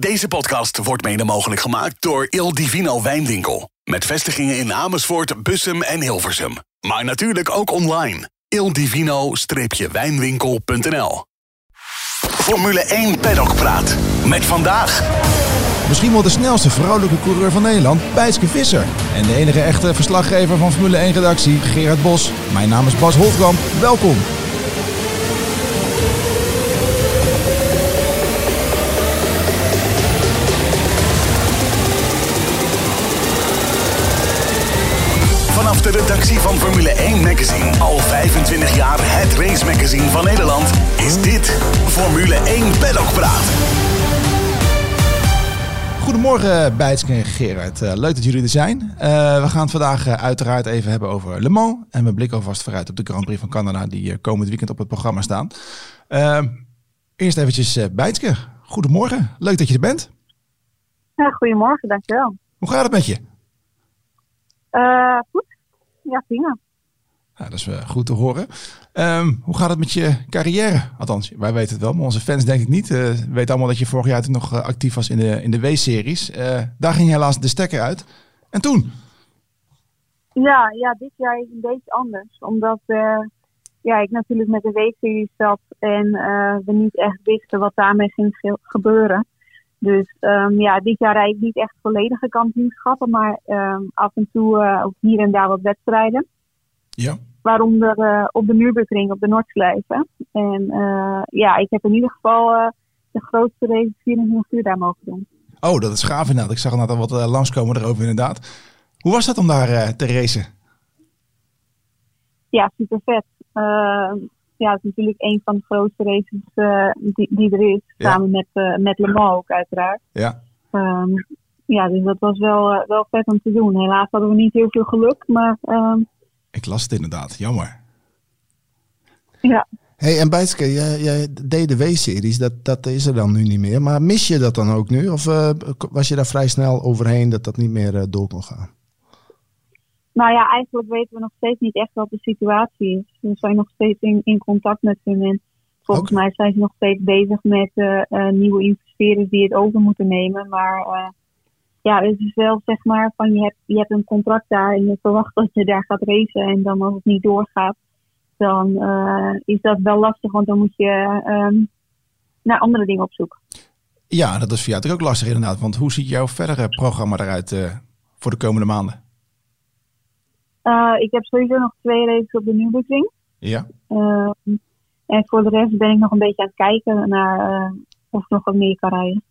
Deze podcast wordt mede mogelijk gemaakt door Il Divino Wijnwinkel. Met vestigingen in Amersfoort, Bussum en Hilversum. Maar natuurlijk ook online. ildivino-wijnwinkel.nl Formule 1 Paddock Praat. Met vandaag... Misschien wel de snelste vrouwelijke coureur van Nederland, Bijtske Visser. En de enige echte verslaggever van Formule 1-redactie, Gerard Bos. Mijn naam is Bas Holtkamp. Welkom. De redactie van Formule 1 Magazine, al 25 jaar het race magazine van Nederland, is dit Formule 1 Paddock Praat. Goedemorgen Bijtske en Gerard. Uh, leuk dat jullie er zijn. Uh, we gaan het vandaag uh, uiteraard even hebben over Le Mans. En we blikken alvast vooruit op de Grand Prix van Canada die komend weekend op het programma staan. eerst eventjes Bijtske. Goedemorgen. Leuk dat je er bent. Ja, goedemorgen, dankjewel. Hoe gaat het met je? goed. Ja, prima. Ja, dat is uh, goed te horen. Um, hoe gaat het met je carrière? Althans, wij weten het wel, maar onze fans denk ik niet. Uh, we weten allemaal dat je vorig jaar nog uh, actief was in de, in de W-series. daar ging helaas de stekker uit. En toen? Ja, ja dit jaar is een beetje anders. Omdat ja, ik natuurlijk met de W-series zat en we niet echt wisten wat daarmee ging gebeuren. Dus um, ja, dit jaar rijd ik niet echt volledige kampioenschappen, maar um, af en toe uh, ook hier en daar wat wedstrijden. Ja. Waaronder uh, op de Nürburgring, op de Noordslijven. En uh, ja, ik heb in ieder geval de grootste race 24 uur daar mogen doen. Oh, dat is gaaf inderdaad. Ik zag inderdaad al wat langskomen erover inderdaad. Hoe was dat om daar te racen? Ja, super vet ja, het is natuurlijk een van de grootste races uh, die, die er is. Samen met, uh, met Le Mans ook uiteraard. Ja. Um, ja, dus dat was wel, uh, wel vet om te doen. Helaas hadden we niet heel veel geluk, maar... Um... Ik las het inderdaad, jammer. Ja. hey, en Bijtske, jij, jij deed de W-series, dat, dat is er dan nu niet meer. Maar mis je dat dan ook nu? Of was je daar vrij snel overheen dat dat niet meer door kon gaan? Nou ja, eigenlijk weten we nog steeds niet echt wat de situatie is. We zijn nog steeds in, in contact met hun. En volgens mij zijn ze nog steeds bezig met uh, uh, nieuwe investeerders die het over moeten nemen. Maar uh, ja, het is wel zeg maar van je hebt, je hebt een contract daar en je verwacht dat je daar gaat racen. En dan als het niet doorgaat, dan is dat wel lastig. Want dan moet je um, naar andere dingen op zoek. Ja, dat is voor jou ook lastig inderdaad. Want hoe ziet jouw verdere programma eruit voor de komende maanden? Uh, ik heb sowieso nog twee races op de Nürburgring. Ja. Uh, en voor de rest ben ik nog een beetje aan het kijken naar uh, of ik nog wat meer kan rijden.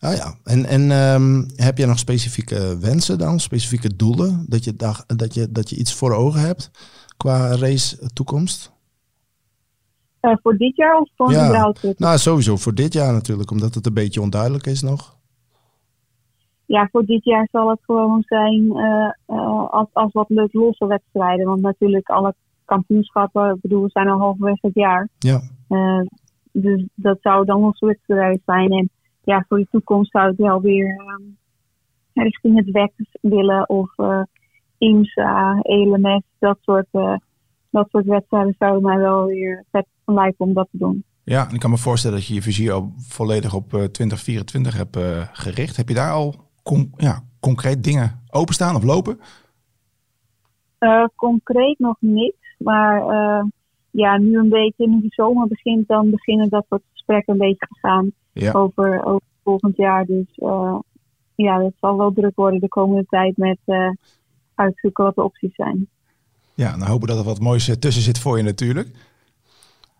Ah ja, en, en um, heb je nog specifieke wensen dan, specifieke doelen? Dat je, dag, dat je, dat je iets voor ogen hebt qua race toekomst? voor dit jaar of voor ja. überhaupt? Nou, sowieso voor dit jaar natuurlijk, omdat het een beetje onduidelijk is nog ja, voor dit jaar zal het gewoon zijn uh, uh, als, als wat leuk losse wedstrijden. Want natuurlijk alle kampioenschappen, ik bedoel, we zijn al halverwege het jaar. Ja. Uh, dus dat zou dan wel wedstrijd zijn. En ja, voor de toekomst zou ik wel weer um, richting het WEC willen. Of IMSA, ELMS, dat soort, dat soort wedstrijden zouden mij wel weer vet lijken om dat te doen. Ja, en ik kan me voorstellen dat je je vizier al volledig op 2024 hebt gericht. Heb je daar al con ja, concreet dingen openstaan of lopen? Uh, concreet nog niet, maar uh, ja, nu een beetje, nu de zomer begint, dan beginnen dat soort gesprekken een beetje te gaan ja. over, over volgend jaar. Dus uh, ja, dat zal wel druk worden de komende tijd met uitzoeken wat de opties zijn. Ja, dan hopen dat er wat moois tussen zit voor je natuurlijk.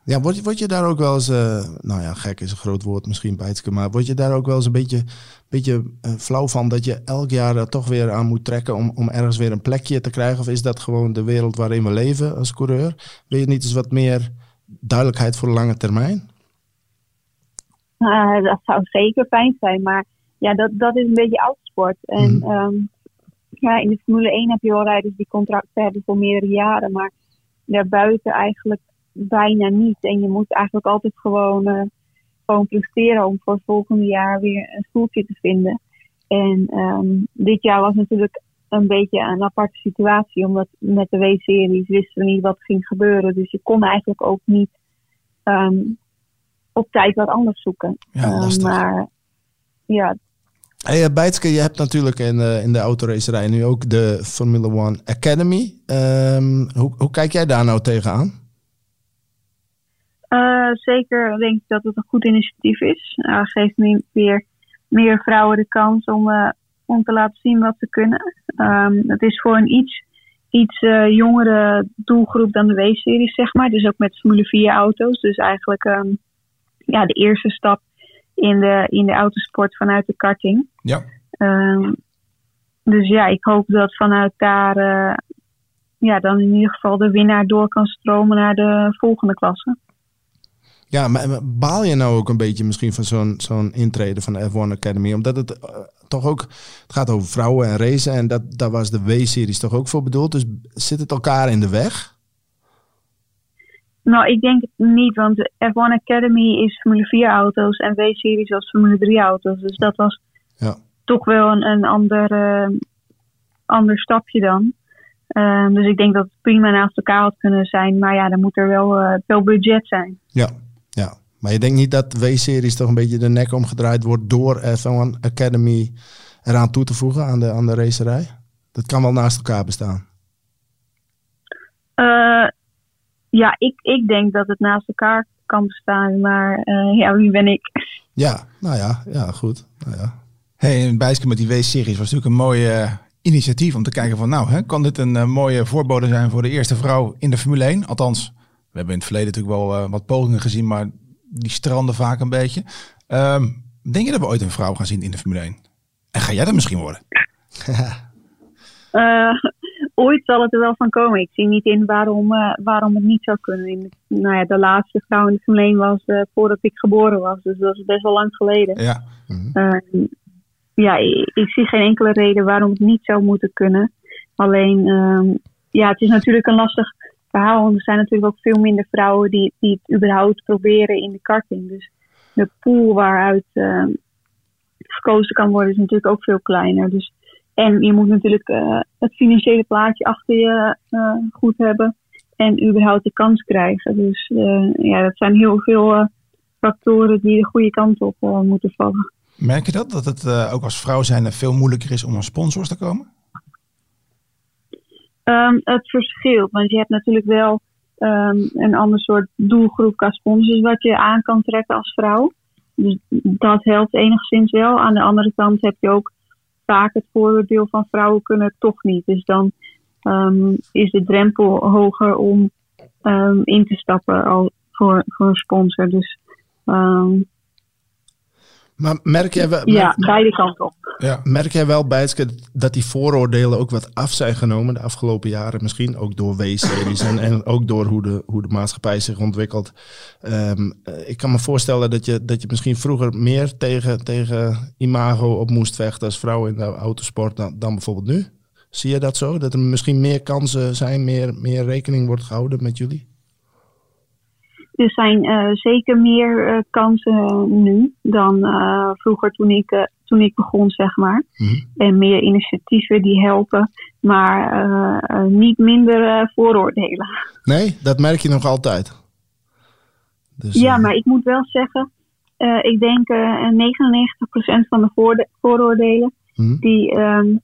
Ja, word, word je daar ook wel eens, uh, nou ja, gek is een groot woord misschien, Bijtske, maar word je daar ook wel eens een beetje, beetje uh, flauw van dat je elk jaar er toch weer aan moet trekken om, om ergens weer een plekje te krijgen? Of is dat gewoon de wereld waarin we leven als coureur? Wil je niet eens wat meer duidelijkheid voor de lange termijn? Uh, dat zou zeker fijn zijn, maar ja, dat, dat is een beetje oudsport. En mm. um, ja, in de Formule 1 heb je wel rijders die contracten hebben voor meerdere jaren, maar daarbuiten eigenlijk bijna niet. En je moet eigenlijk altijd gewoon, uh, gewoon presteren om voor het volgende jaar weer een stoeltje te vinden. En um, dit jaar was natuurlijk een beetje een aparte situatie, omdat met de W-series wisten we niet wat ging gebeuren. Dus je kon eigenlijk ook niet um, op tijd wat anders zoeken. Ja, um, maar ja, Hey, uh, Bijtske, je hebt natuurlijk in, uh, in de autoracerij nu ook de Formula One Academy. Um, hoe, hoe kijk jij daar nou tegenaan? Uh, zeker denk ik dat het een goed initiatief is. Uh, geeft nu weer meer vrouwen de kans om, uh, om te laten zien wat ze kunnen. Um, het is voor een iets, iets jongere doelgroep dan de W-series, zeg maar. Dus ook met Formule 4 auto's. Dus eigenlijk um, ja, de eerste stap in de, in de autosport vanuit de karting. Ja. Um, dus ja, ik hoop dat vanuit daar ja, dan in ieder geval de winnaar door kan stromen naar de volgende klasse. Ja, maar baal je nou ook een beetje misschien van zo'n zo'n intrede van de F1 Academy? Omdat het uh, toch ook, het gaat over vrouwen en racen en dat, daar was de W-series toch ook voor bedoeld. Dus zit het elkaar in de weg? Nou, ik denk het niet, want de F1 Academy is Formule 4 auto's en W-series als Formule 3 auto's. Dus dat was ja. toch wel een, een ander, uh, ander stapje dan. Uh, dus ik denk dat het prima naast elkaar had kunnen zijn. Maar ja, dan moet er wel, uh, wel budget zijn. Ja. Maar je denkt niet dat W-series toch een beetje de nek omgedraaid wordt door F1 Academy eraan toe te voegen aan de, aan de racerij? Dat kan wel naast elkaar bestaan. Uh, ja, ik, ik denk dat het naast elkaar kan bestaan. Maar uh, ja, wie ben ik? Ja, nou ja, ja goed. Nou ja. Hey, een bijsken met die W-series was natuurlijk een mooie initiatief om te kijken van nou, hè, kan dit een uh, mooie voorbode zijn voor de eerste vrouw in de Formule 1? Althans, we hebben in het verleden natuurlijk wel uh, wat pogingen gezien, maar die stranden vaak een beetje. Um, denk je dat we ooit een vrouw gaan zien in de Formule 1? En ga jij dat misschien worden? uh, ooit zal het er wel van komen. Ik zie niet in waarom, waarom het niet zou kunnen. In, nou ja, de laatste vrouw in de Formule 1 was voordat ik geboren was, dus dat is best wel lang geleden. Ja. Mm-hmm ja, ik, ik, zie geen enkele reden waarom het niet zou moeten kunnen. Alleen, um, ja, het is natuurlijk een lastig verhaal. Er zijn natuurlijk ook veel minder vrouwen die, die het überhaupt proberen in de karting. Dus de pool waaruit uh, gekozen kan worden is natuurlijk ook veel kleiner. Dus, en je moet natuurlijk uh, het financiële plaatje achter je uh, goed hebben. En überhaupt de kans krijgen. Dus ja, dat zijn heel veel factoren die de goede kant op moeten vallen. Merk je dat? Dat het ook als vrouw zijn veel moeilijker is om aan sponsors te komen? Um, het verschilt. Want je hebt natuurlijk wel um, een ander soort doelgroep qua sponsors wat je aan kan trekken als vrouw. Dus dat helpt enigszins wel. Aan de andere kant heb je ook vaak het voordeel van vrouwen kunnen het toch niet. Dus dan um, is de drempel hoger om in te stappen al voor, voor een sponsor. Dus maar merk jij wel, ja, beide kanten op. Ja. Merk jij wel, Bijtske, dat die vooroordelen ook wat af zijn genomen de afgelopen jaren? Misschien ook door W-series en, en ook door hoe de, hoe de maatschappij zich ontwikkelt. Um, ik kan me voorstellen dat je, dat je misschien vroeger meer tegen, tegen imago op moest vechten als vrouw in de autosport dan, dan bijvoorbeeld nu. Zie je dat zo? Dat er misschien meer kansen zijn, meer, meer rekening wordt gehouden met jullie? Er zijn uh, zeker meer uh, kansen nu dan uh, vroeger toen ik, toen ik begon, zeg maar. Mm-hmm. En meer initiatieven die helpen, maar niet minder vooroordelen. Nee, dat merk je nog altijd. Dus, ja, maar ik moet wel zeggen, ik denk 99% van de vooroordelen mm-hmm. die um,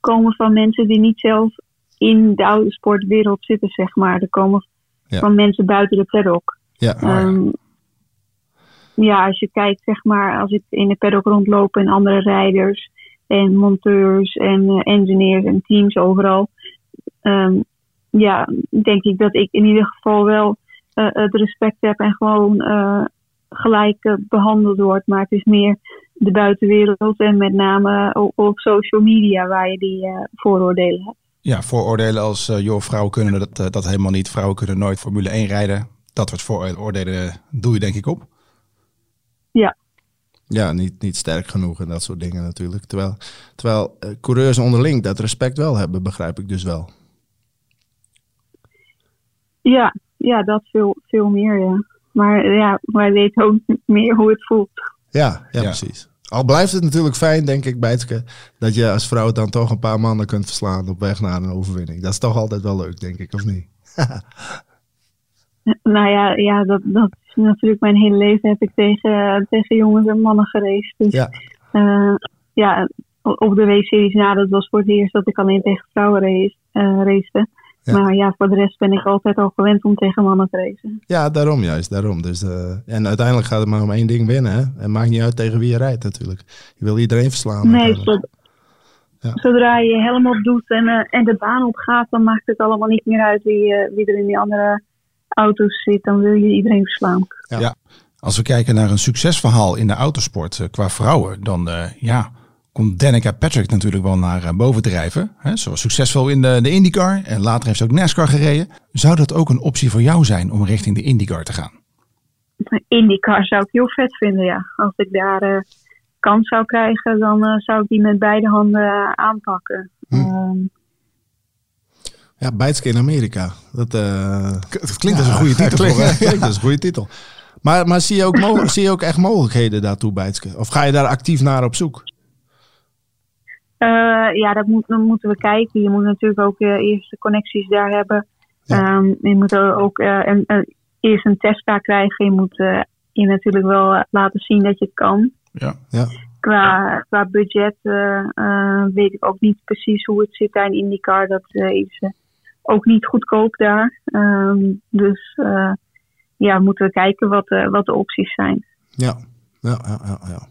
komen van mensen die niet zelf in de oude sportwereld zitten, zeg maar. Er komen ja. van mensen buiten de paddock. Ja, um, ja, als je kijkt, zeg maar, als ik in de paddock rondloop en andere rijders en monteurs en uh, engineers en teams overal. Um, ja, denk ik dat ik in ieder geval wel uh, het respect heb en gewoon uh, gelijk behandeld word. Maar het is meer de buitenwereld en met name op, op social media waar je die vooroordelen hebt. Ja, vooroordelen als uh, joh, vrouwen kunnen dat, uh, dat helemaal niet. Vrouwen kunnen nooit Formule 1 rijden. Dat soort vooroordelen doe je denk ik op. Ja. Ja, niet, niet sterk genoeg en dat soort dingen natuurlijk. Terwijl, terwijl uh, coureurs onderling dat respect wel hebben, begrijp ik dus wel. Ja, ja dat veel, veel meer, ja. Maar ja, wij weten ook meer hoe het voelt. Ja, ja, ja. precies. Al blijft het natuurlijk fijn, denk ik, Bijtske, dat je als vrouw dan toch een paar mannen kunt verslaan op weg naar een overwinning. Dat is toch altijd wel leuk, denk ik, of niet? Nou ja, ja dat, dat is natuurlijk mijn hele leven heb ik tegen, tegen jongens en mannen gereisd. Dus Ja. ja, ja op de W-series na, dat was voor het eerst dat ik alleen tegen vrouwen race, eh, racete. Ja. Maar ja, voor de rest ben ik altijd al gewend om tegen mannen te racen. Ja, daarom juist, daarom. Dus, eh, en uiteindelijk gaat het maar om één ding winnen. Hè? Het maakt niet uit tegen wie je rijdt natuurlijk. Je wil iedereen verslaan. Nee, uiteindelijk. zod- Ja. zodra je je helm op doet en, eh, en de baan op gaat, dan maakt het allemaal niet meer uit wie, eh, wie er in die andere auto's zit. Dan wil je iedereen verslaan. Als we kijken naar een succesverhaal in de autosport qua vrouwen, dan eh, ja, komt Danica Patrick natuurlijk wel naar eh, boven drijven. Hè? Ze was succesvol in de, de IndyCar en later heeft ze ook NASCAR gereden. Zou dat ook een optie voor jou zijn om richting de IndyCar te gaan? IndyCar zou ik heel vet vinden, ja. Als ik daar eh, kans zou krijgen, dan eh, zou ik die met beide handen aanpakken. Ehm, Ja, Bijtske in Amerika. Dat, eh, Het klinkt als een goede titel. klinkt, voor, hè? klinkt als een goede titel. Maar, maar zie, je ook zie je ook echt mogelijkheden daartoe, Bijtske? Of ga je daar actief naar op zoek? Eh, ja, dat, moet, dat moeten we kijken. Je moet natuurlijk ook eh, eerst de connecties daar hebben. Ja. Ehm, je moet er ook eh, een, een- eerst een Tesla krijgen. Je moet je natuurlijk wel laten zien dat je het kan. Ja. Ja. Qua, qua budget weet ik ook niet precies hoe het zit daar in IndyCar. Dat is ook niet goedkoop daar. Ehm, dus eh, ja, moeten we kijken wat, eh, wat de opties zijn. Ja. Ja, ja, ja, ja.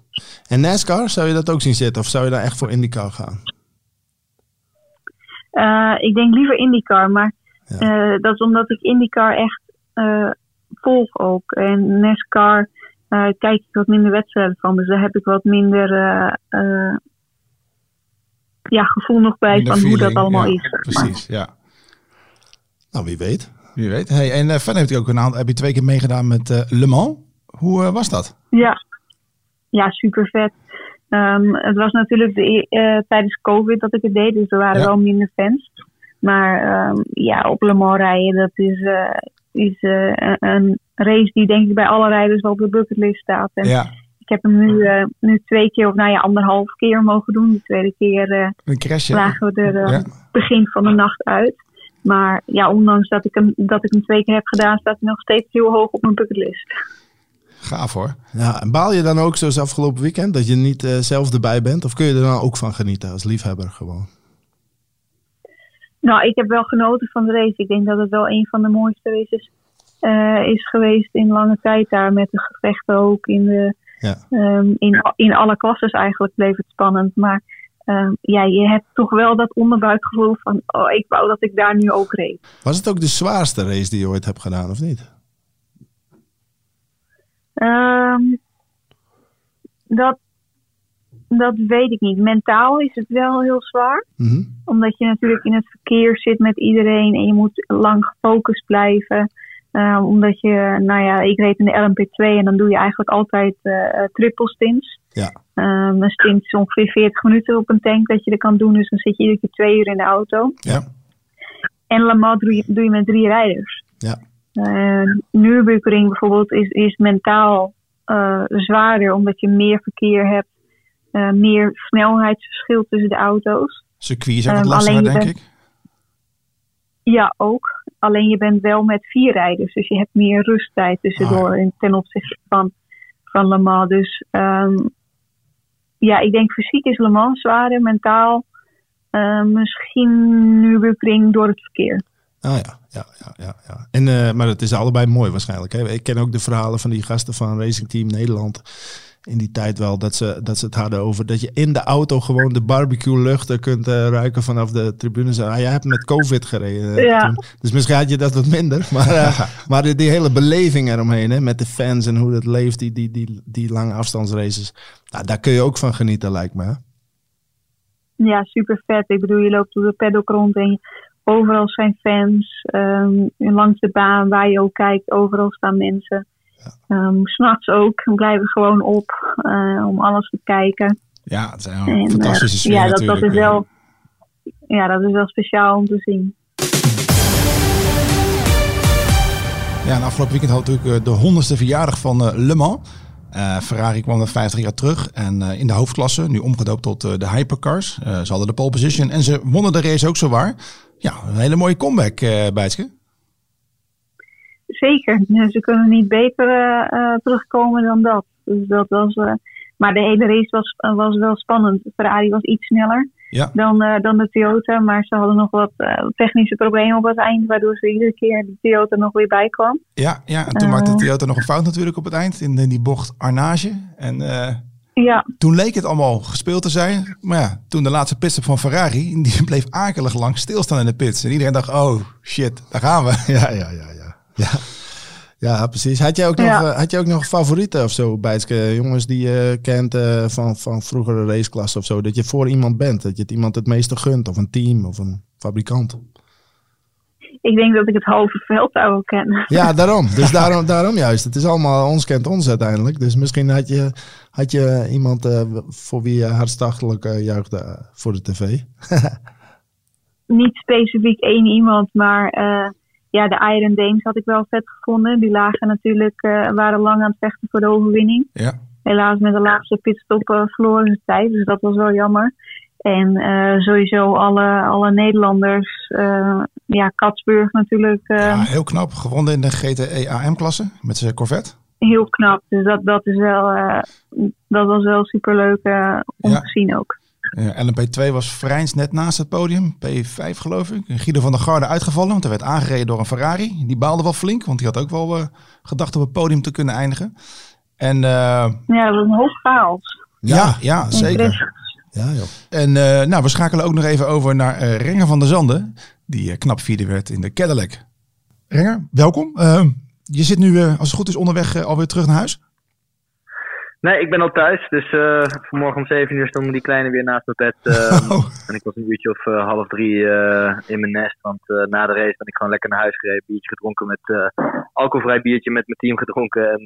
En NASCAR, zou je dat ook zien zitten? Of zou je daar echt voor IndyCar gaan? Eh, ik denk liever IndyCar, maar Ja. eh, dat is omdat ik IndyCar echt eh, volg ook. En NASCAR eh, kijk ik wat minder wedstrijden van, dus daar heb ik wat minder ja, gevoel nog bij Minder van hoe dat allemaal ja, is. maar. Precies, ja. Nou, wie weet. Wie weet. Hey, en uh, verder heeft hij ook een aantal, heb je twee keer meegedaan met eh, Le Mans. Hoe was dat? Ja, ja super vet. Ehm, het was natuurlijk de, e- eh, tijdens COVID dat ik het deed, dus er waren Ja. wel minder fans. Maar ehm, ja, op Le Mans rijden, dat is, eh, is eh, een- race die denk ik bij alle rijders wel op de bucketlist staat. En Ja, ik heb hem nu, nu twee keer, of nou ja, anderhalf keer mogen doen. De tweede keer lagen we er Ja. begin van de nacht uit. Maar ja, ondanks dat ik, hem, dat ik hem twee keer heb gedaan, staat hij nog steeds heel hoog op mijn bucketlist. Gaaf hoor. Ja, en baal je dan ook zoals afgelopen weekend dat je niet eh, zelf erbij bent? Of kun je er dan ook van genieten als liefhebber gewoon? Nou, ik heb wel genoten van de race. Ik denk dat het wel een van de mooiste races eh, is geweest in lange tijd daar. Met de gevechten ook in, de, Ja. ehm, in, in alle klasses eigenlijk bleef het spannend. Maar ehm, ja, je hebt toch wel dat onderbuikgevoel van... Oh, ik wou dat ik daar nu ook reed. Was het ook de zwaarste race die je ooit hebt gedaan, of niet? Ehm, dat, dat weet ik niet. Mentaal is het wel heel zwaar. Mhm. Omdat je natuurlijk in het verkeer zit met iedereen en je moet lang gefocust blijven. Eh, omdat je, nou ja, ik reed in de LMP2 en dan doe je eigenlijk altijd eh triple stints. Ja. Ehm, een stint is ongeveer 40 minuten op een tank dat je er kan doen. Dus dan zit je iedere keer twee uur in de auto. Ja. En Le Mans doe je, doe je met drie rijders. Ja. Uh, Nürburgring bijvoorbeeld is, is mentaal eh, zwaarder omdat je meer verkeer hebt. eh, meer snelheidsverschil tussen de auto's. Circuit is ook wat Ehm, lastiger, denk bent- ik. Ja, ook. Alleen je bent wel met vier rijders. Dus je hebt meer rusttijd tussendoor Ah, in, ten opzichte van, van Le Mans. Dus ehm, ja, ik denk fysiek is Le Mans zwaarder, mentaal eh, misschien Nürburgring door het verkeer. Ah ja, ja, ja, ja. ja. En, eh, maar het is allebei mooi waarschijnlijk. Hè? Ik ken ook de verhalen van die gasten van Racing Team Nederland. In die tijd wel dat ze, dat ze het hadden over dat je in de auto gewoon de barbecue luchten kunt eh, ruiken vanaf de tribunes. Ah, jij hebt met COVID gereden. eh, Ja. toen. Dus misschien had je dat wat minder. Maar, maar die, die hele beleving eromheen, hè, met de fans en hoe dat leeft, die, die, die, die lange afstandsraces. Nou, daar kun je ook van genieten, lijkt me. hè? Ja, super vet. Ik bedoel, je loopt door de paddock rond en je- overal zijn fans. ehm, langs de baan waar je ook kijkt, overal staan mensen. Ehm, S S'nachts ook, we blijven gewoon op eh, om alles te kijken. Ja, het zijn En, een eh, fantastische sfeer ja, dat, dat is wel, ja, dat is wel speciaal om te zien. Ja, en afgelopen weekend had natuurlijk eh, de honderdste verjaardag van eh, Le Mans. Eh, Ferrari kwam er 50 jaar terug en eh, in de hoofdklasse, nu omgedoopt tot eh, de hypercars. Eh, ze hadden de pole position en ze wonnen de race ook zo waar. Ja, een hele mooie comeback, eh Bijtske. zeker. Ze kunnen niet beter terugkomen dan dat. Dus dat was, maar de hele race was, was wel spannend. Ferrari was iets sneller ja. dan, dan de Toyota. Maar ze hadden nog wat technische problemen op het eind. Waardoor ze iedere keer de Toyota nog weer bij kwam. Ja, ja en toen maakte de Toyota nog een fout natuurlijk op het eind. In, in die bocht Arnage. En ja. Toen leek het allemaal gespeeld te zijn. Maar ja, toen de laatste pitstop van Ferrari, die bleef akelig lang stilstaan in de pits. En iedereen dacht, oh shit, daar gaan we. Ja, ja, ja, ja. Ja, ja precies. Had jij ook nog, uh, had jij ook nog favorieten of zo, Bijtske? Jongens die je kent uh, van, van vroegere raceklassen of zo. Dat je voor iemand bent. Dat je het iemand het meeste gunt. Of een team of een fabrikant ik denk dat ik het halve veld zou kennen. Ja, daarom. Dus daarom, daarom juist. Het is allemaal ons kent ons uiteindelijk. Dus misschien had je, had je iemand uh, voor wie je hartstochtelijk uh, juichte voor de tv. Niet specifiek één iemand, maar uh, ja, de Iron Dames had ik wel vet gevonden. Die lagen natuurlijk, waren lang aan het vechten voor de overwinning. Ja. Helaas met de laatste pitstop verloren ze tijd, dus dat was wel jammer. En uh, sowieso alle, alle Nederlanders. Ja, Katsburg natuurlijk. Uh, ja, heel knap. Gewonnen in de GTE AM-klasse met zijn Corvette. Heel knap. Dus dat, dat, is wel, dat was wel superleuk om ja. te zien ook. Ja, LMP2 was Vrijns net naast het podium. P5 geloof ik. Guido van der Garde uitgevallen, want hij werd aangereden door een Ferrari. Die baalde wel flink, want die had ook wel gedacht op het podium te kunnen eindigen. En, ja, dat was een hoog chaos. Ja, ja, zeker. Ja, joh. En uh, nou, we schakelen ook nog even over naar uh, Renger van der Zanden, die uh, knap vierde werd in de Cadillac. Renger, welkom. je zit nu, als het goed is, onderweg alweer terug naar huis? Nee, ik ben al thuis. Dus vanmorgen om zeven uur stonden die kleine weer naast mijn bed. oh. En ik was een uurtje of half drie in mijn nest. Want na de race ben ik gewoon lekker naar huis gereden. Biertje gedronken met alcoholvrij biertje met mijn team gedronken. En,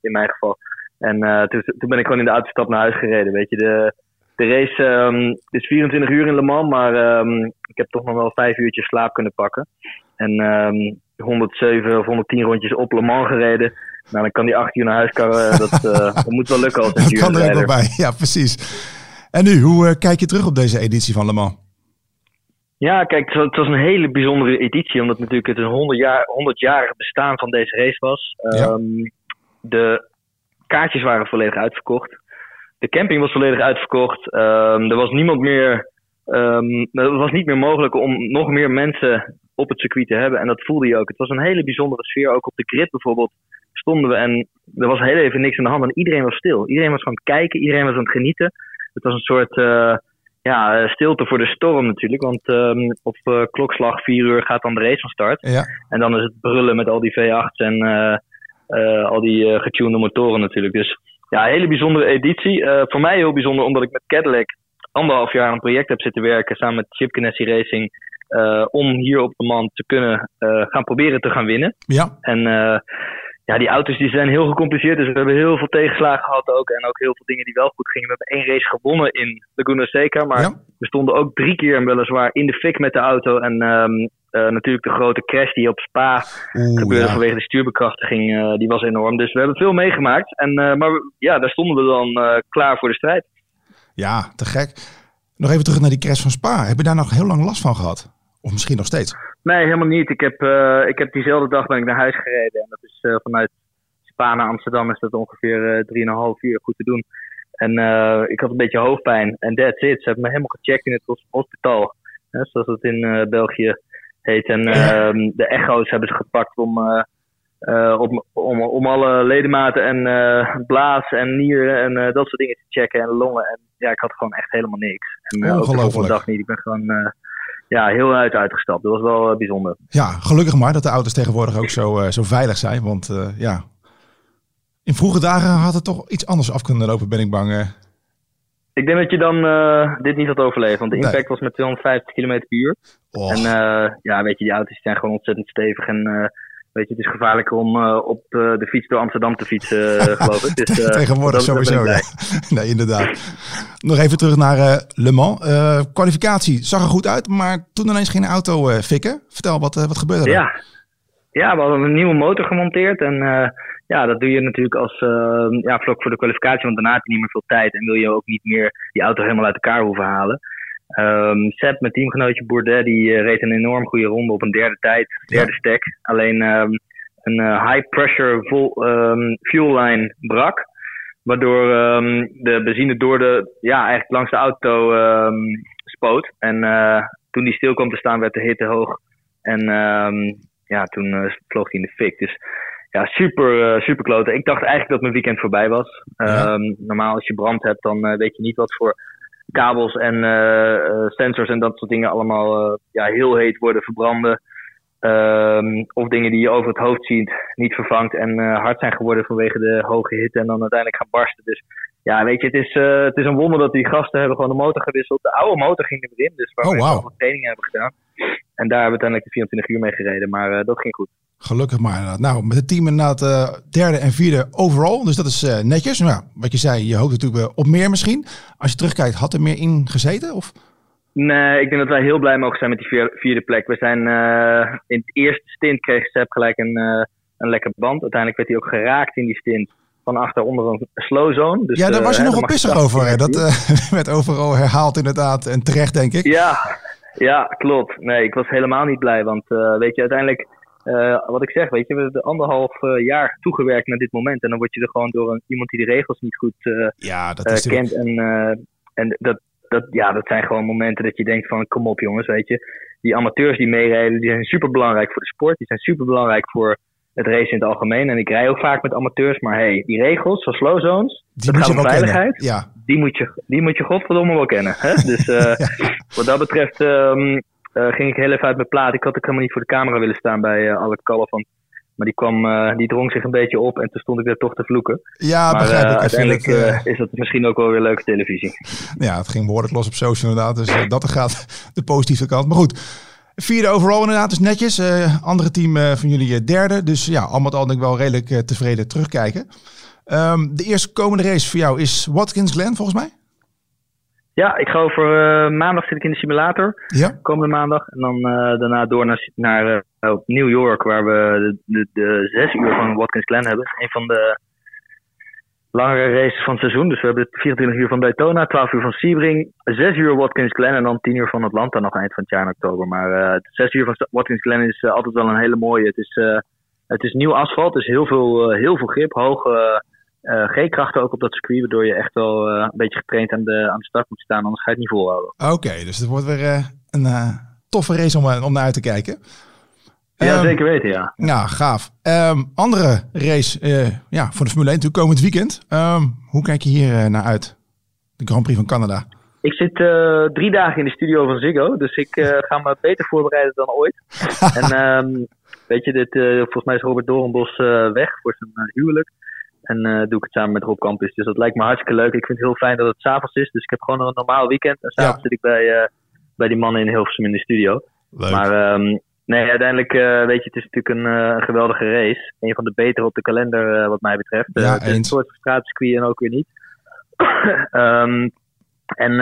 in mijn geval. En toen, toen ben ik gewoon in de autostap naar huis gereden. Weet je, de, de race um, is 24 uur in Le Mans, maar um, ik heb toch nog wel vijf uurtjes slaap kunnen pakken. En um, 107 of 110 rondjes op Le Mans gereden. Nou, dan kan die 8 uur naar huis karren. Dat, uh, dat moet wel lukken als een Dat kan er ook wel bij, ja precies. En nu, hoe uh, kijk je terug op deze editie van Le Mans? Ja, kijk, het was een hele bijzondere editie, omdat natuurlijk het een 100 jaar, 100-jarig bestaan van deze race was. Ja. De kaartjes waren volledig uitverkocht de camping was volledig uitverkocht. Um, er was niemand meer. Um, het was niet meer mogelijk om nog meer mensen op het circuit te hebben. En dat voelde je ook. Het was een hele bijzondere sfeer. Ook op de grid bijvoorbeeld stonden we en er was heel even niks aan de hand. En iedereen was stil. Iedereen was aan het kijken. Iedereen was aan het genieten. Het was een soort uh, ja, stilte voor de storm natuurlijk. Want um, op uh, klokslag 4 uur gaat dan de race van start. Ja. En dan is het brullen met al die V8's en uh, al die getunede motoren natuurlijk. Dus ja, een hele bijzondere editie. Uh, voor mij heel bijzonder omdat ik met Cadillac anderhalf jaar aan een project heb zitten werken samen met Chip Ganassi Racing. Uh, om hier op de man te kunnen uh, gaan proberen te gaan winnen. Ja. En ja, die auto's die zijn heel gecompliceerd. Dus we hebben heel veel tegenslagen gehad ook. En ook heel veel dingen die wel goed gingen. We hebben één race gewonnen in Laguna Seca. Maar Ja. we stonden ook drie keer weliswaar in de fik met de auto. En um, uh, natuurlijk de grote crash die op Spa Oeh, gebeurde ja. vanwege de stuurbekrachtiging. uh, die was enorm. Dus we hebben veel meegemaakt. En, uh, maar we- ja, daar stonden we dan klaar voor de strijd. ja, te gek. Nog even terug naar die crash van Spa. Heb je daar nog heel lang last van gehad? Of misschien nog steeds? Nee, helemaal niet. Ik heb, ik heb diezelfde dag ben ik naar huis gereden. En dat is vanuit Spa naar Amsterdam is dat ongeveer uh, 3,5 uur goed te doen. En ik had een beetje hoofdpijn. En that's it. Ze hebben me helemaal gecheckt in het hos- hospitaal. Zoals het in België heet. En Ja. uh, de echo's hebben ze gepakt om, uh, uh, om, om, om alle ledematen en uh, blaas en nieren en dat soort dingen te checken en longen. En ja, ik had gewoon echt helemaal niks. En uh, ook de Ongelooflijk. dag niet. Ik ben gewoon ja, heel uit uitgestapt. Dat was wel uh, bijzonder. Ja, gelukkig maar dat de auto's tegenwoordig ook zo, eh, zo veilig zijn. Want eh, ja, in vroege dagen had het toch iets anders af kunnen lopen, ben ik bang. Eh. Ik denk dat je dan uh, dit niet had overleefd. Want de Nee. impact was met 250 km per uur. En uh, ja, weet je, die auto's zijn gewoon ontzettend stevig. En uh, weet je, het is gevaarlijker om op de fiets door Amsterdam te fietsen, geloof ik. Dus, tegenwoordig dat- sowieso. Ja. Nee, inderdaad. Nog even terug naar eh, Le Mans. Eh, kwalificatie zag er goed uit, maar toen ineens geen auto eh, fikken. Vertel, wat, eh, wat gebeurde er? Ja. ja, we hadden een nieuwe motor gemonteerd. En ja, dat doe je natuurlijk als uh, ja, vlak voor de kwalificatie. Want daarna heb je niet meer veel tijd. En wil je ook niet meer die auto helemaal uit elkaar hoeven halen. Um, Seb, mijn teamgenootje Bourdet, die uh, reed een enorm goede ronde op een derde tijd. Derde Ja. stack. Alleen um, een high pressure vol, um, fuel line brak. Waardoor de benzine door de, ja, eigenlijk langs de auto spoot. En uh, toen die stil kwam te staan, werd de hitte hoog. En ja, toen vloog hij in de fik. Dus ja, super, uh, super kloten. Ik dacht eigenlijk dat mijn weekend voorbij was. Ja. normaal als je brand hebt, dan weet je niet wat voor kabels en sensors en dat soort dingen allemaal ja, heel heet worden verbranden. Um, of dingen die je over het hoofd ziet, niet vervangt en uh, hard zijn geworden vanwege de hoge hitte en dan uiteindelijk gaan barsten. Dus ja, weet je, het is, het is een wonder dat die gasten hebben gewoon de motor gewisseld. De oude motor ging er weer in, dus waar oh, we wow. allemaal training hebben gedaan. En daar hebben we uiteindelijk de 24 uur mee gereden, maar dat ging goed. Gelukkig maar inderdaad. Nou, met het team inderdaad uh, derde en vierde overall. Dus dat is uh, netjes. Nou, wat je zei, je hoopt natuurlijk op meer misschien. Als je terugkijkt, had er meer in gezeten? Of? Nee, ik denk dat wij heel blij mogen zijn met die vierde plek. We zijn uh, in het eerste stint kreeg Sepp gelijk een, een lekker band. Uiteindelijk werd hij ook geraakt in die stint van achter onder een slow zone. Dus, ja, daar was je nogal pissig over. Hè? Dat werd overal herhaald inderdaad en terecht denk ik. Ja, ja klopt. Nee, ik was helemaal niet blij. Want weet je, uiteindelijk, wat ik zeg, weet je, we hebben anderhalf jaar toegewerkt naar dit moment. En dan word je er gewoon door een, iemand die de regels niet goed ja, dat is kent. En, en dat, dat, ja, dat zijn gewoon momenten dat je denkt van kom op jongens, weet je. Die amateurs die meerijden, die zijn super belangrijk voor de sport. Die zijn super belangrijk voor het race in het algemeen. En ik rij ook vaak met amateurs, maar hey, die regels van slow zones, die dat gaat om veiligheid. Ja. Die, moet je, die moet je godverdomme wel kennen. Hè? Dus ja. wat dat betreft um, uh, ging ik heel even uit mijn plaat. Ik had ook helemaal niet voor de camera willen staan bij uh, Alec Calafant. Maar die, kwam, uh, die drong zich een beetje op en toen stond ik daar toch te vloeken. Ja, maar begrijp ik. uh, uiteindelijk is dat misschien ook wel weer leuke televisie. Ja, het ging behoorlijk los op social inderdaad. Dus dat gaat de positieve kant. Maar goed, vierde overal inderdaad, dus netjes. andere team van jullie derde. Dus ja, al met al denk ik wel redelijk tevreden terugkijken. Um, de eerste komende race voor jou is Watkins Glen volgens mij? Ja, ik ga over uh, maandag zit ik in de simulator. Ja. Komende maandag. En dan uh, daarna door naar, naar uh, New York, waar we de, de, de, zes uur van Watkins Glen hebben. Een van de langere races van het seizoen. Dus we hebben 24 uur van Daytona, 12 uur van Sebring, 6 uur Watkins Glen en dan 10 uur van Atlanta nog eind van het jaar in oktober. Maar 6 uur van Watkins Glen is altijd wel een hele mooie. Het is, het is nieuw asfalt, dus heel veel, heel veel grip, hoge uh, G-krachten ook op dat circuit, waardoor je echt wel uh, een beetje getraind aan de, aan de start moet staan, anders ga je het niet volhouden. Oké, okay, dus het wordt weer uh, een toffe race om, om naar uit te kijken. Ja, um, zeker weten, ja. Nou, gaaf. Um, andere race ja, voor de Formule 1 natuurlijk komend weekend. Um, hoe kijk je hier naar uit? De Grand Prix van Canada. Ik zit drie dagen in de studio van Ziggo, dus ik ga me beter voorbereiden dan ooit. en weet je, dit, volgens mij is Robert Doornbos weg voor zijn huwelijk. En uh, doe ik het samen met Rob Campus. Dus dat lijkt me hartstikke leuk. Ik vind het heel fijn dat het s'avonds is. Dus ik heb gewoon een normaal weekend. En s'avonds ja. zit ik bij, uh, bij die mannen in Hilversum in de studio. Leuk. Maar um, nee, uiteindelijk uh, weet je, het is natuurlijk een, een, geweldige race. Een van de betere op de kalender wat mij betreft. Ja, het is een soort straatcircuit en ook weer niet. um, en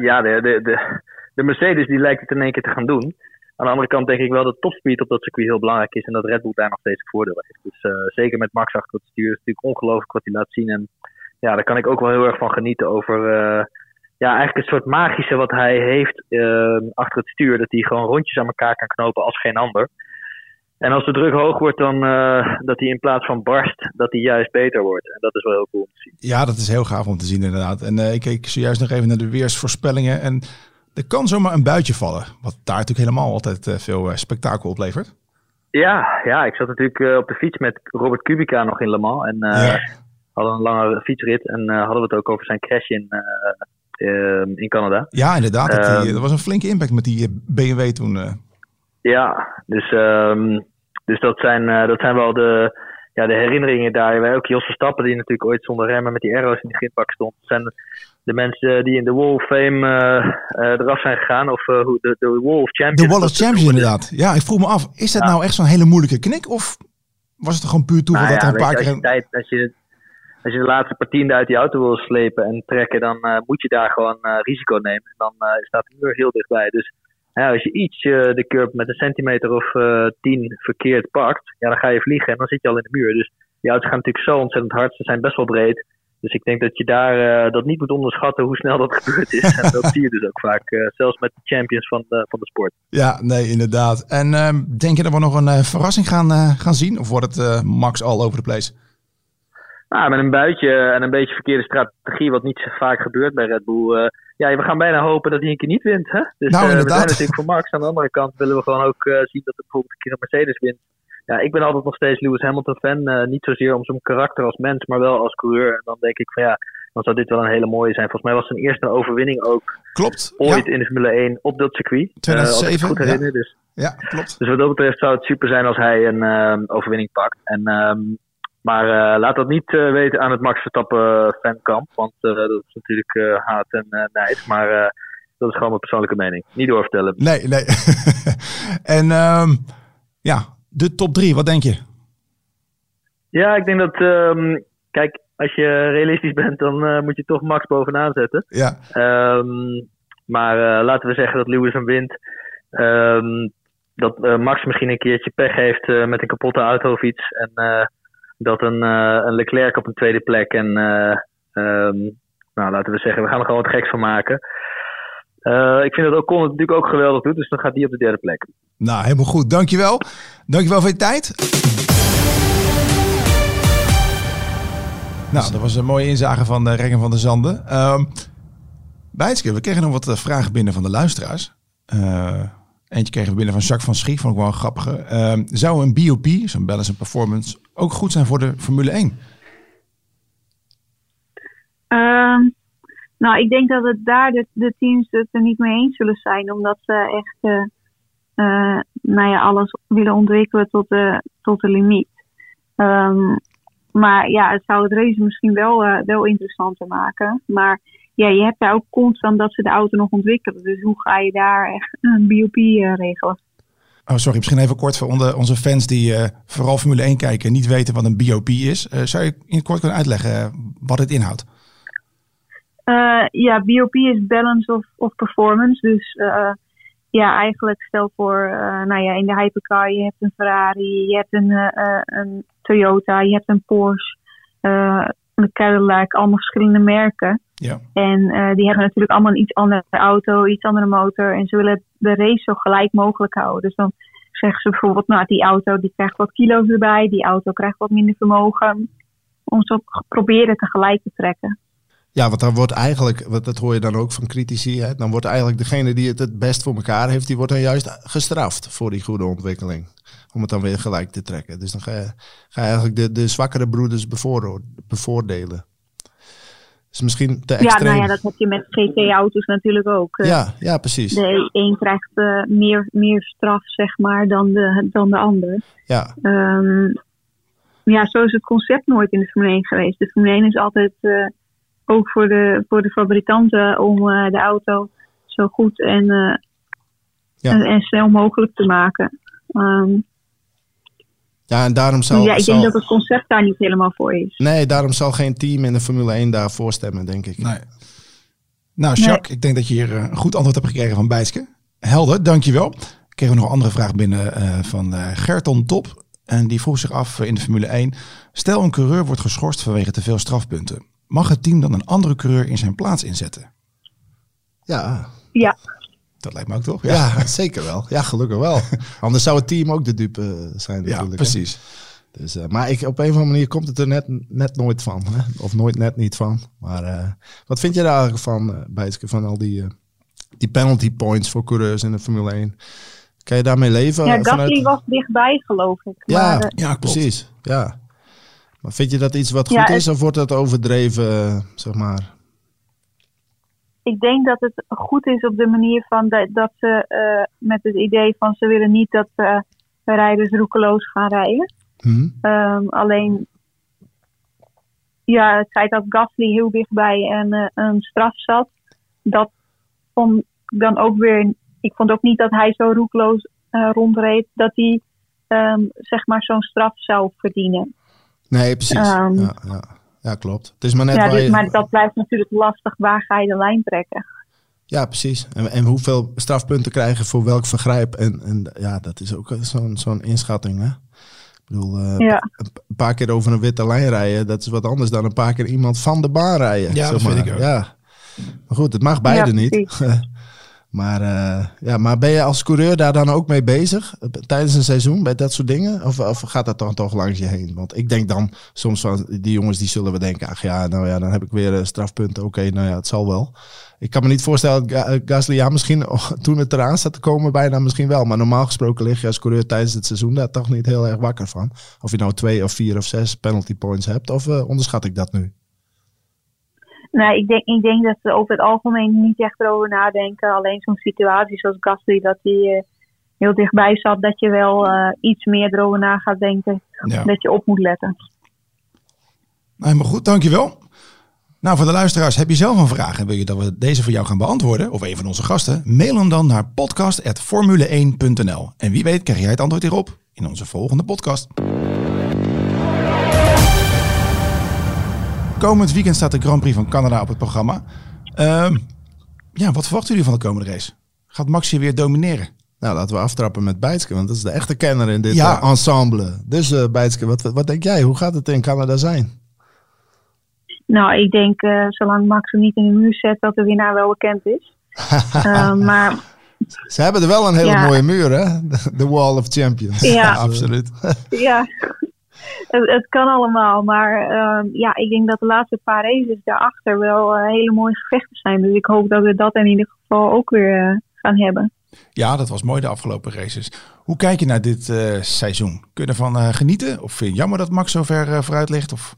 ja, de, de, de, de Mercedes die lijkt het in één keer te gaan doen. Aan de andere kant denk ik wel dat topspeed op dat circuit heel belangrijk is. En dat Red Bull daar nog steeds een voordeel heeft. Dus uh, zeker met Max achter het stuur is natuurlijk ongelooflijk wat hij laat zien. En ja, daar kan ik ook wel heel erg van genieten over... Uh, ja, eigenlijk een soort magische wat hij heeft uh, achter het stuur. Dat hij gewoon rondjes aan elkaar kan knopen als geen ander. En als de druk hoog wordt, dan uh, dat hij in plaats van barst, dat hij juist beter wordt. En dat is wel heel cool om te zien. Ja, dat is heel gaaf om te zien inderdaad. En ik keek zojuist nog even naar de weersvoorspellingen. En er kan zomaar een buitje vallen. Wat daar natuurlijk helemaal altijd uh, veel uh, spektakel oplevert. Ja, ja, ik zat natuurlijk uh, op de fiets met Robert Kubica nog in Le Mans. En ja. hadden een lange fietsrit. En hadden we het ook over zijn crash in, in Canada. Ja, inderdaad. Dat, die, dat, was een flinke impact met die BMW toen. Ja, dus, um, dus dat, zijn, dat zijn wel de, ja, de herinneringen daar. Wij ook Jos Verstappen, die natuurlijk ooit zonder remmen met die arrows in de grindbak stond. zijn de mensen die in de Wall of Fame uh, uh, eraf zijn gegaan. Of uh, de, de Wall of Champions. De Wall of Champions inderdaad. Ja, ik vroeg me af, is dat ja. nou echt zo'n hele moeilijke knik? Of was het gewoon puur toeval nou, dat ja, er een paar keer... Als je, tijd, als, je, als je de laatste partien uit die auto wil slepen en trekken, dan moet je daar gewoon risico nemen. En dan staat de muur heel dichtbij. Dus ja, als je iets de curb met een centimeter of tien verkeerd pakt, ja, dan ga je vliegen en dan zit je al in de muur. Dus die auto's gaan natuurlijk zo ontzettend hard. Ze zijn best wel breed. Dus ik denk dat je daar dat niet moet onderschatten hoe snel dat gebeurd is. en dat zie je dus ook vaak, zelfs met de champions van de, van de sport. Ja, nee, inderdaad. En ehm, denk je dat we nog een verrassing gaan, gaan zien? Of wordt het max all over the place? Nou, met een buitje en een beetje verkeerde strategie, wat niet zo vaak gebeurt bij Red Bull. Ja, we gaan bijna hopen dat hij een keer niet wint. Hè? Dus nou, we zijn natuurlijk voor Max. Aan de andere kant willen we gewoon ook zien dat er bijvoorbeeld een keer een Mercedes wint. Ja, ik ben altijd nog steeds Lewis Hamilton fan. niet zozeer om zijn karakter als mens, maar wel als coureur. En dan denk ik van ja, dan zou dit wel een hele mooie zijn. Volgens mij was zijn eerste overwinning ook klopt, ooit in de Formule 1 op dat circuit. 2007, goed herinner. Ja. Dus, ja, klopt. Dus wat dat betreft zou het super zijn als hij een overwinning pakt. En um, maar laat dat niet weten aan het Max Verstappen eh, fankamp. Want dat is natuurlijk haat en nijd. Maar dat is gewoon mijn persoonlijke mening. Niet doorvertellen. Nee, nee. en um, ja, de top drie, wat denk je? Ja, ik denk dat... Um, kijk, als je realistisch bent, dan moet je toch Max bovenaan zetten. Ja. Um, maar laten we zeggen dat Lewis hem wint. dat Max misschien een keertje pech heeft met een kapotte auto of iets. En dat een, een Leclerc op een tweede plek en nou, laten we zeggen, we gaan er gewoon wat geks van maken. Uh, ik vind dat Ocon het natuurlijk ook geweldig doet, dus dan gaat die op de derde plek. Nou, helemaal goed. Dankjewel. Dankjewel voor je tijd. Nou, dat was een mooie inzage van uh, Rengen van der Zanden. Um, Bijtske, we kregen nog wat vragen binnen van de luisteraars. Uh, Eentje kregen we binnen van Jacques van Schie, vond ik wel een grappige. Uh, zou een BOP, zo'n balance and performance, ook goed zijn voor de Formule 1? Uh, ehm, nou, ik denk dat het daar de, teams het er niet mee eens zullen zijn, omdat ze echt uh, uh, nou ja, alles willen ontwikkelen tot de, tot de limiet. Um, maar ja, het zou het race misschien wel, uh, wel interessanter maken. Maar ja, je hebt daar ook constant dat ze de auto nog ontwikkelen. Dus hoe ga je daar echt een BOP regelen? Oh, sorry, misschien even kort voor onze fans die vooral Formule 1 kijken niet weten wat een BOP is. Zou je in het kort kunnen uitleggen wat het inhoudt? Ja, BOP is balance of, of performance. Dus ja, eigenlijk stel voor, nou ja, in de hypercar, je hebt een Ferrari, je hebt een, een Toyota, je hebt een Porsche, een Cadillac, allemaal verschillende merken. Ja. En die hebben natuurlijk allemaal een iets andere auto, iets andere motor. En ze willen de race zo gelijk mogelijk houden. Dus dan zeggen ze bijvoorbeeld, nou die auto die krijgt wat kilo's erbij, die auto krijgt wat minder vermogen. Om zo proberen tegelijk te trekken. Ja, want dan wordt eigenlijk, wat dat hoor je dan ook van critici, hè, dan wordt eigenlijk degene die het het best voor elkaar heeft, die wordt dan juist gestraft voor die goede ontwikkeling. Om het dan weer gelijk te trekken. Dus dan ga je, ga je eigenlijk de, de zwakkere broeders bevoordelen is misschien te extreem. Ja, nou ja, dat heb je met GT-auto's natuurlijk ook. Eh. Ja, ja, precies. De een krijgt uh, meer, meer straf, zeg maar, dan de, dan de ander. Ja. Um, ja, zo is het concept nooit in de Formule 1 geweest. De Formule 1 is altijd uh, ook voor de, voor de fabrikanten om de auto zo goed en, ja. en, en, snel mogelijk te maken. Um, ja, en daarom zal. Ja, ik denk dat het concept daar niet helemaal voor is. Nee, daarom zal geen team in de Formule 1 daarvoor stemmen, denk ik. Nee. Nou, Jacques, ik denk dat je hier eh, een goed antwoord hebt gekregen van Bijske. Helder, dankjewel. Ik kreeg nog een andere vraag binnen uh, van uh, Gerton Top. En die vroeg zich af in de Formule 1. Stel een coureur wordt geschorst vanwege te veel strafpunten. Mag het team dan een andere coureur in zijn plaats inzetten? Ja. Ja. Dat lijkt me ook toch? Ja, ja zeker wel. Ja, gelukkig wel. Anders zou het team ook de dupe zijn natuurlijk. Ja, precies. Dus, uh, maar ik, op een of andere manier komt het er net, net nooit van. Hè? Of nooit net niet van. Maar uh, wat vind je daar eigenlijk van, uh, Bijtske, van al die, die penalty points voor coureurs in de Formule 1? Kan je daarmee leven? Ja, Gasly vanuit... was dichtbij, geloof ik. Ja, maar, ja precies. Ja. Maar vind je dat iets wat goed ja, is, of wordt dat overdreven, zeg maar? ik denk dat het goed is op de manier van dat, dat ze uh, met het idee van ze willen niet dat uh, rijders roekeloos gaan rijden. Hmm. Um, alleen ja, het feit dat Gasly heel dichtbij en uh, een straf zat, dat vond dan ook weer. Ik vond ook niet dat hij zo roekeloos rondreed dat hij um, zeg maar zo'n straf zou verdienen. Nee, precies. Um, ja, ja ja, klopt. Het is maar net ja, dus, Maar dat blijft natuurlijk lastig. Waar ga je de lijn trekken? Ja, precies. En, en hoeveel strafpunten krijgen voor welk vergrijp? En, en ja, dat is ook zo'n zo'n inschatting. Hè? Ik bedoel, uh, een paar keer over een witte lijn rijden, dat is wat anders dan een paar keer iemand van de baan rijden. Ja, dat vind ik ook. Ja. Maar goed, het mag beide niet. maar, uh, ja, maar ben je als coureur daar dan ook mee bezig tijdens een seizoen bij dat soort dingen? Of, of gaat dat dan toch langs je heen? Want ik denk dan soms van die jongens die zullen we denken, ach ja, nou ja, dan heb ik weer strafpunten. Oké, nou ja, het zal wel. Ik kan me niet voorstellen eh, Gasly, ja, misschien oh, toen het eraan zat te komen, bijna misschien wel. Maar normaal gesproken lig je als coureur tijdens het seizoen daar toch niet heel erg wakker van. Of je nou twee of vier of zes penalty points hebt, of onderschat ik dat nu? Nee, ik denk, ik denk dat ze over het algemeen niet echt erover nadenken. Alleen zo'n situatie zoals Gasly, dat hij uh, heel dichtbij zat, dat je wel iets meer erover na gaat denken. Dat je op moet letten. Nee, maar goed, dankjewel. Nou, voor de luisteraars, heb je zelf een vraag en wil je dat we deze voor jou gaan beantwoorden, of een van onze gasten, mail hem dan naar podcast.formule1.nl. En wie weet krijg jij het antwoord hierop in onze volgende podcast. Komend weekend staat de Grand Prix van Canada op het programma. Uh, ja, wat verwachten jullie van de komende race? Gaat Maxi weer domineren? Nou, laten we aftrappen met Bijtske, want dat is de echte kenner in dit ja. ensemble. Dus uh, Bijtske, wat, wat denk jij? Hoe gaat het in Canada zijn? Nou, ik denk uh, zolang Max hem niet in de muur zet, dat de winnaar wel bekend is. uh, maar ze hebben er wel een hele mooie muur, hè? De Wall of Champions. Ja, absoluut. ja, het, het, kan allemaal. Maar uh, ja, ik denk dat de laatste paar races daarachter wel uh, hele mooie gevechten zijn. Dus ik hoop dat we dat in ieder geval ook weer uh, gaan hebben. Ja, dat was mooi de afgelopen races. Hoe kijk je naar dit seizoen? Kun je ervan genieten? Of vind je jammer dat Max zo ver vooruit ligt? Of...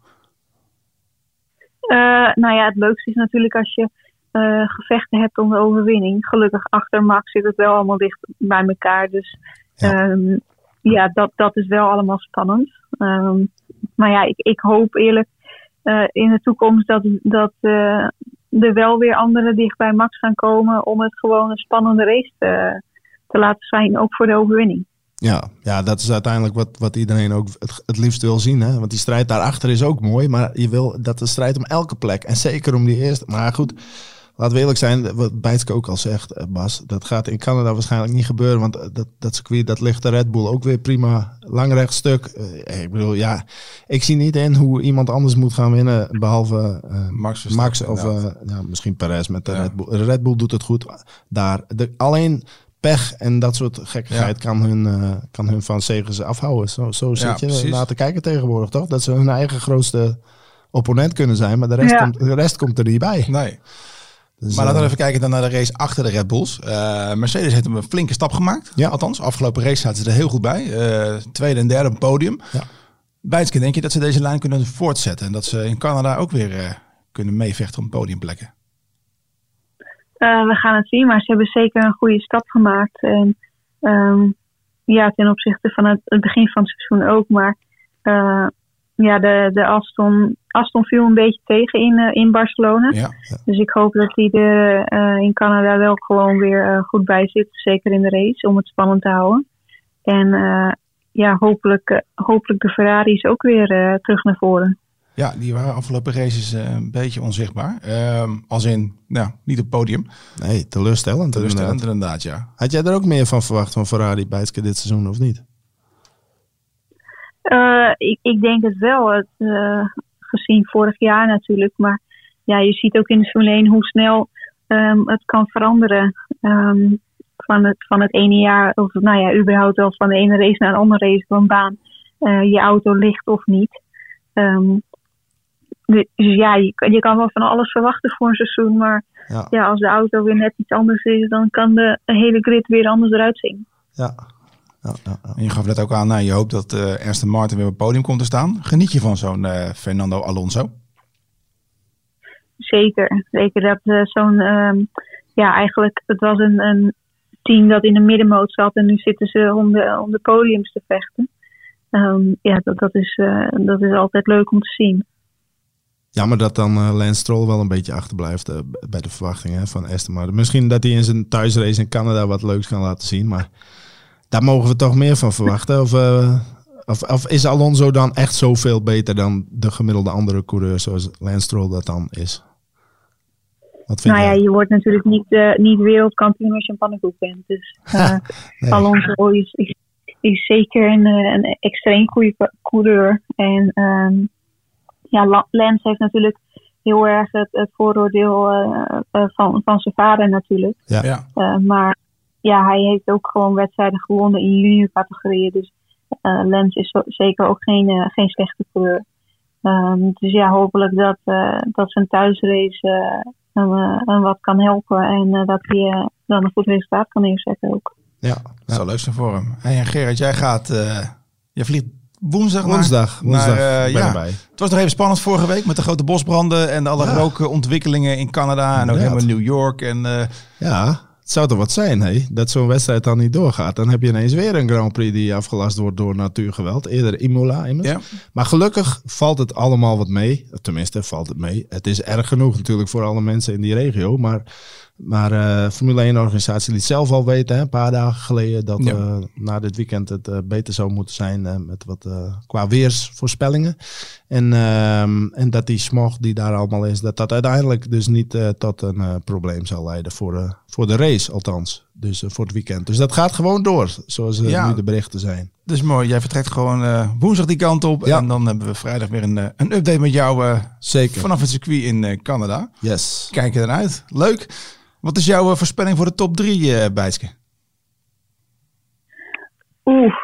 Nou ja, het leukste is natuurlijk als je gevechten hebt om de overwinning. Gelukkig achter Max zit het wel allemaal dicht bij elkaar. Dus ja, ja dat, dat is wel allemaal spannend. Um, maar ja, ik, ik hoop eerlijk uh, in de toekomst dat, dat er wel weer anderen dicht bij Max gaan komen om het gewoon een spannende race te, te laten zijn, ook voor de overwinning. Ja, ja, dat is uiteindelijk wat, wat iedereen ook het, het liefst wil zien. Hè? Want die strijd daarachter is ook mooi. Maar je wil dat de strijd om elke plek. En zeker om die eerste. Maar goed, laten we eerlijk zijn. Wat Bijtske ook al zegt, eh, Bas. Dat gaat in Canada waarschijnlijk niet gebeuren. Want eh, dat, dat circuit, dat ligt de Red Bull ook weer prima lang rechtstuk. Uh, ik bedoel, ja, ik zie niet in hoe iemand anders moet gaan winnen. Behalve uh, Max, Max of uh, ja, misschien Perez met de Red Bull. Red Bull doet het goed daar. De, alleen pech en dat soort gekkigheid kan, hun, uh, kan hun van zegens afhouden. Zo, zo zit ja, je naar te kijken tegenwoordig, toch? Dat ze hun eigen grootste opponent kunnen zijn, maar de rest, komt, de rest komt er niet bij. Nee. Dus, maar laten we eh, even kijken dan naar de race achter de Red Bulls. Uh, Mercedes heeft een flinke stap gemaakt. Ja. Althans, afgelopen race zaten ze er heel goed bij. Uh, tweede en derde podium. Ja. Bijtske, denk je dat ze deze lijn kunnen voortzetten? En dat ze in Canada ook weer kunnen meevechten om podiumplekken? Uh, we gaan het zien, maar ze hebben zeker een goede stap gemaakt. En um, ja, ten opzichte van het, het, begin van het seizoen ook. Maar ja, de, de Aston, Aston viel een beetje tegen in, uh, in Barcelona. Ja, ja. Dus ik hoop dat hij er in Canada wel gewoon weer goed bij zit. Zeker in de race, om het spannend te houden. En ja, hopelijk, hopelijk de Ferraris ook weer terug naar voren. Ja, die waren afgelopen races uh, een beetje onzichtbaar. Uh, als in, nou, niet op podium. Nee, teleurstellend. Teleurstellend inderdaad. ja. Had jij er ook meer van verwacht van Ferrari bij dit seizoen of niet? Uh, ik, ik, denk het wel. Het, uh, gezien vorig jaar natuurlijk. Maar ja, je ziet ook in de Formule 1 hoe snel um, het kan veranderen. Um, van, het, van het ene jaar, of nou ja, überhaupt wel van de ene race naar een andere race van baan. Uh, je auto ligt of niet. Um, dus ja, je, je kan wel van alles verwachten voor een seizoen. Maar ja. ja. als de auto weer net iets anders is, dan kan de hele grid weer anders eruit zien. Ja. Ja, ja, ja. je gaf net ook aan, nou, je hoopt dat uh, Aston Martin weer op het podium komt te staan. Geniet je van zo'n uh, Fernando Alonso? Zeker. Zeker dat uh, zo'n, um, ja, eigenlijk, het was een, een team dat in de middenmoot zat en nu zitten ze om de, om de podiums te vechten. Um, ja, dat, dat, is, dat is altijd leuk om te zien. Jammer dat dan uh, Lance Stroll wel een beetje achterblijft uh, bij de verwachtingen van Aston Martin. Misschien dat hij in zijn thuisrace in Canada wat leuks kan laten zien. Maar daar mogen we toch meer van verwachten. Of, uh, of, of, is Alonso dan echt zoveel beter dan de gemiddelde andere coureur zoals Lance Stroll dat dan is? Wat nou ja, je wordt natuurlijk niet, niet wereldkampioen als je een pannenkoek bent. Dus nee. Alonso is, is zeker een, een extreem goede coureur. En um, ja, Lance heeft natuurlijk heel erg het, het vooroordeel van, van zijn vader natuurlijk. Ja. maar ja, hij heeft ook gewoon wedstrijden gewonnen in junior categorieën. Dus uh, Lens is zeker ook geen, uh, geen slechte coureur. Um, dus ja, hopelijk dat, uh, dat zijn thuisrace hem, wat kan helpen. En dat hij dan een goed resultaat kan neerzetten ook. Ja, dat zou leuk zijn voor hem. Hey, Gerard, jij gaat, je vliegt woensdag, woensdag, naar, woensdag naar, ja, erbij. Het was nog even spannend vorige week met de grote bosbranden en alle ja. rookontwikkelingen in Canada en ook helemaal New York. En, ja, het zou toch wat zijn, hè? Dat zo'n wedstrijd dan niet doorgaat. Dan heb je ineens weer een Grand Prix die afgelast wordt door natuurgeweld. Eerder Imola immers. Ja. Maar gelukkig valt het allemaal wat mee. Tenminste, valt het mee. Het is erg genoeg natuurlijk voor alle mensen in die regio. Maar maar uh, Formule 1-organisatie liet zelf al weten, hè, een paar dagen geleden, dat uh, na dit weekend het uh, beter zou moeten zijn met wat qua weersvoorspellingen. En, ehm, en dat die smog die daar allemaal is, dat dat uiteindelijk dus niet tot een probleem zal leiden voor, voor de race, althans. Dus voor het weekend. Dus dat gaat gewoon door, zoals ja. nu de berichten zijn. Dus mooi, jij vertrekt gewoon woensdag die kant op. Ja. En dan hebben we vrijdag weer een, een update met jou Zeker. vanaf het circuit in Canada. Yes. Kijk eruit. Leuk. Wat is jouw eh, voorspelling voor de top 3, uh, Bijtske? Oeh,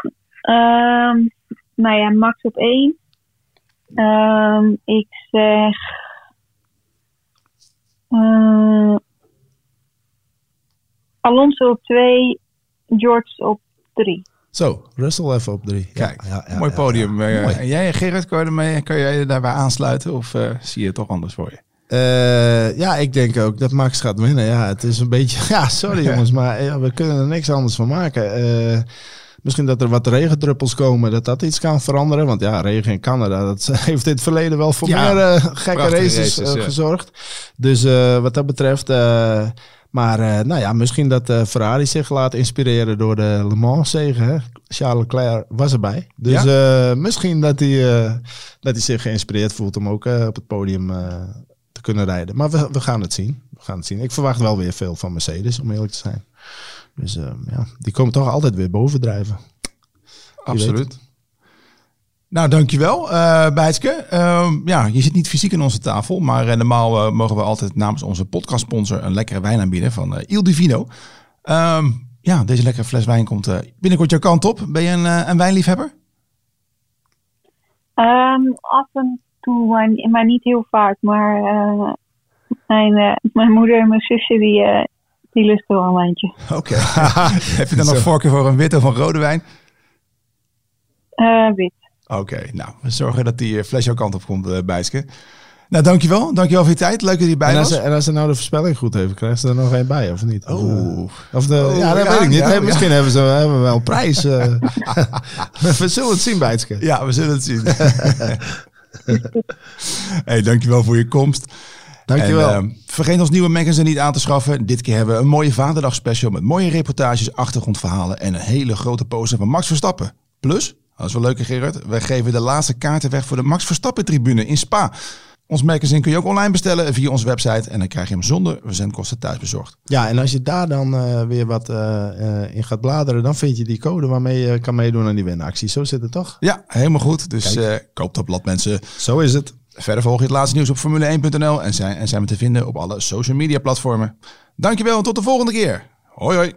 um, nou ja, Max op 1. Um, ehm, ik zeg. Uh, Alonso op 2, George op 3. Zo, Russell even op 3. Kijk, ja, ja, mooi podium. Mooi. En jij, Gerrit, kan je, ermee, kan jij daarbij aansluiten of uh, zie je het toch anders voor je? Uh, ja, ik denk ook dat Max gaat winnen. Ja, het is een beetje. Ja, sorry jongens, maar ja, we kunnen er niks anders van maken. Uh, misschien dat er wat regendruppels komen, dat dat iets kan veranderen. Want ja, regen in Canada, dat heeft in het verleden wel voor meer uh, gekke races, races gezorgd. Dus wat dat betreft. maar nou ja, misschien dat Ferrari zich laat inspireren door de Le Mans zegen. Charles Leclerc was erbij. Dus misschien dat hij, dat hij zich geïnspireerd voelt om ook op het podium kunnen rijden. Maar we, we gaan het zien. We gaan het zien. Ik verwacht wel weer veel van Mercedes, om eerlijk te zijn. Dus uh, ja, die komen toch altijd weer bovendrijven. Absoluut. Nou, dankjewel, uh, Bijtske. Uh, ja, je zit niet fysiek in onze tafel, maar uh, normaal uh, mogen we altijd namens onze podcastsponsor een lekkere wijn aanbieden van uh, Il Divino. Ehm, ja, deze lekkere fles wijn komt binnenkort jouw kant op. Ben je een, een wijnliefhebber? Um, af en toe, maar, niet heel vaak. Maar uh, mijn, uh, mijn moeder en mijn zusje, die, uh, die lusten wel een wijntje. Oké. Heb je dan nog voorkeur voor een witte of een rode wijn? wit. Oké, nou, we zorgen dat die fles jouw kant op komt, uh, Bijske. Nou, dankjewel. Dankjewel voor je tijd. Leuk dat je erbij en was. Ze, en als ze nou de voorspelling goed heeft, krijgen ze er nog een bij, of niet? Oh. Of de, oh, ja, dat weet ik niet. Ja, misschien hebben ze hebben we wel een prijs. we zullen het zien, Bijtske. Ja, we zullen het zien. hey, dankjewel voor je komst. Dankjewel. En, uh, vergeet ons nieuwe magazine niet aan te schaffen. Dit keer hebben we een mooie Vaderdag special met mooie reportages, achtergrondverhalen en een hele grote poster van Max Verstappen. Plus, dat is wel leuk Gerard, wij geven de laatste kaarten weg voor de Max Verstappen tribune in Spa. Ons magazine kun je ook online bestellen via onze website. En dan krijg je hem zonder verzendkosten thuis bezorgd. Ja, en als je daar dan uh, weer wat uh, in gaat bladeren, dan vind je die code waarmee je kan meedoen aan die winactie. Zo zit het toch? Ja, helemaal goed. Dus koop dat blad mensen. Zo is het. Verder volg je het laatste nieuws op formule1.nl en zijn, en zijn we te vinden op alle social media platformen. Dankjewel en tot de volgende keer. Hoi hoi.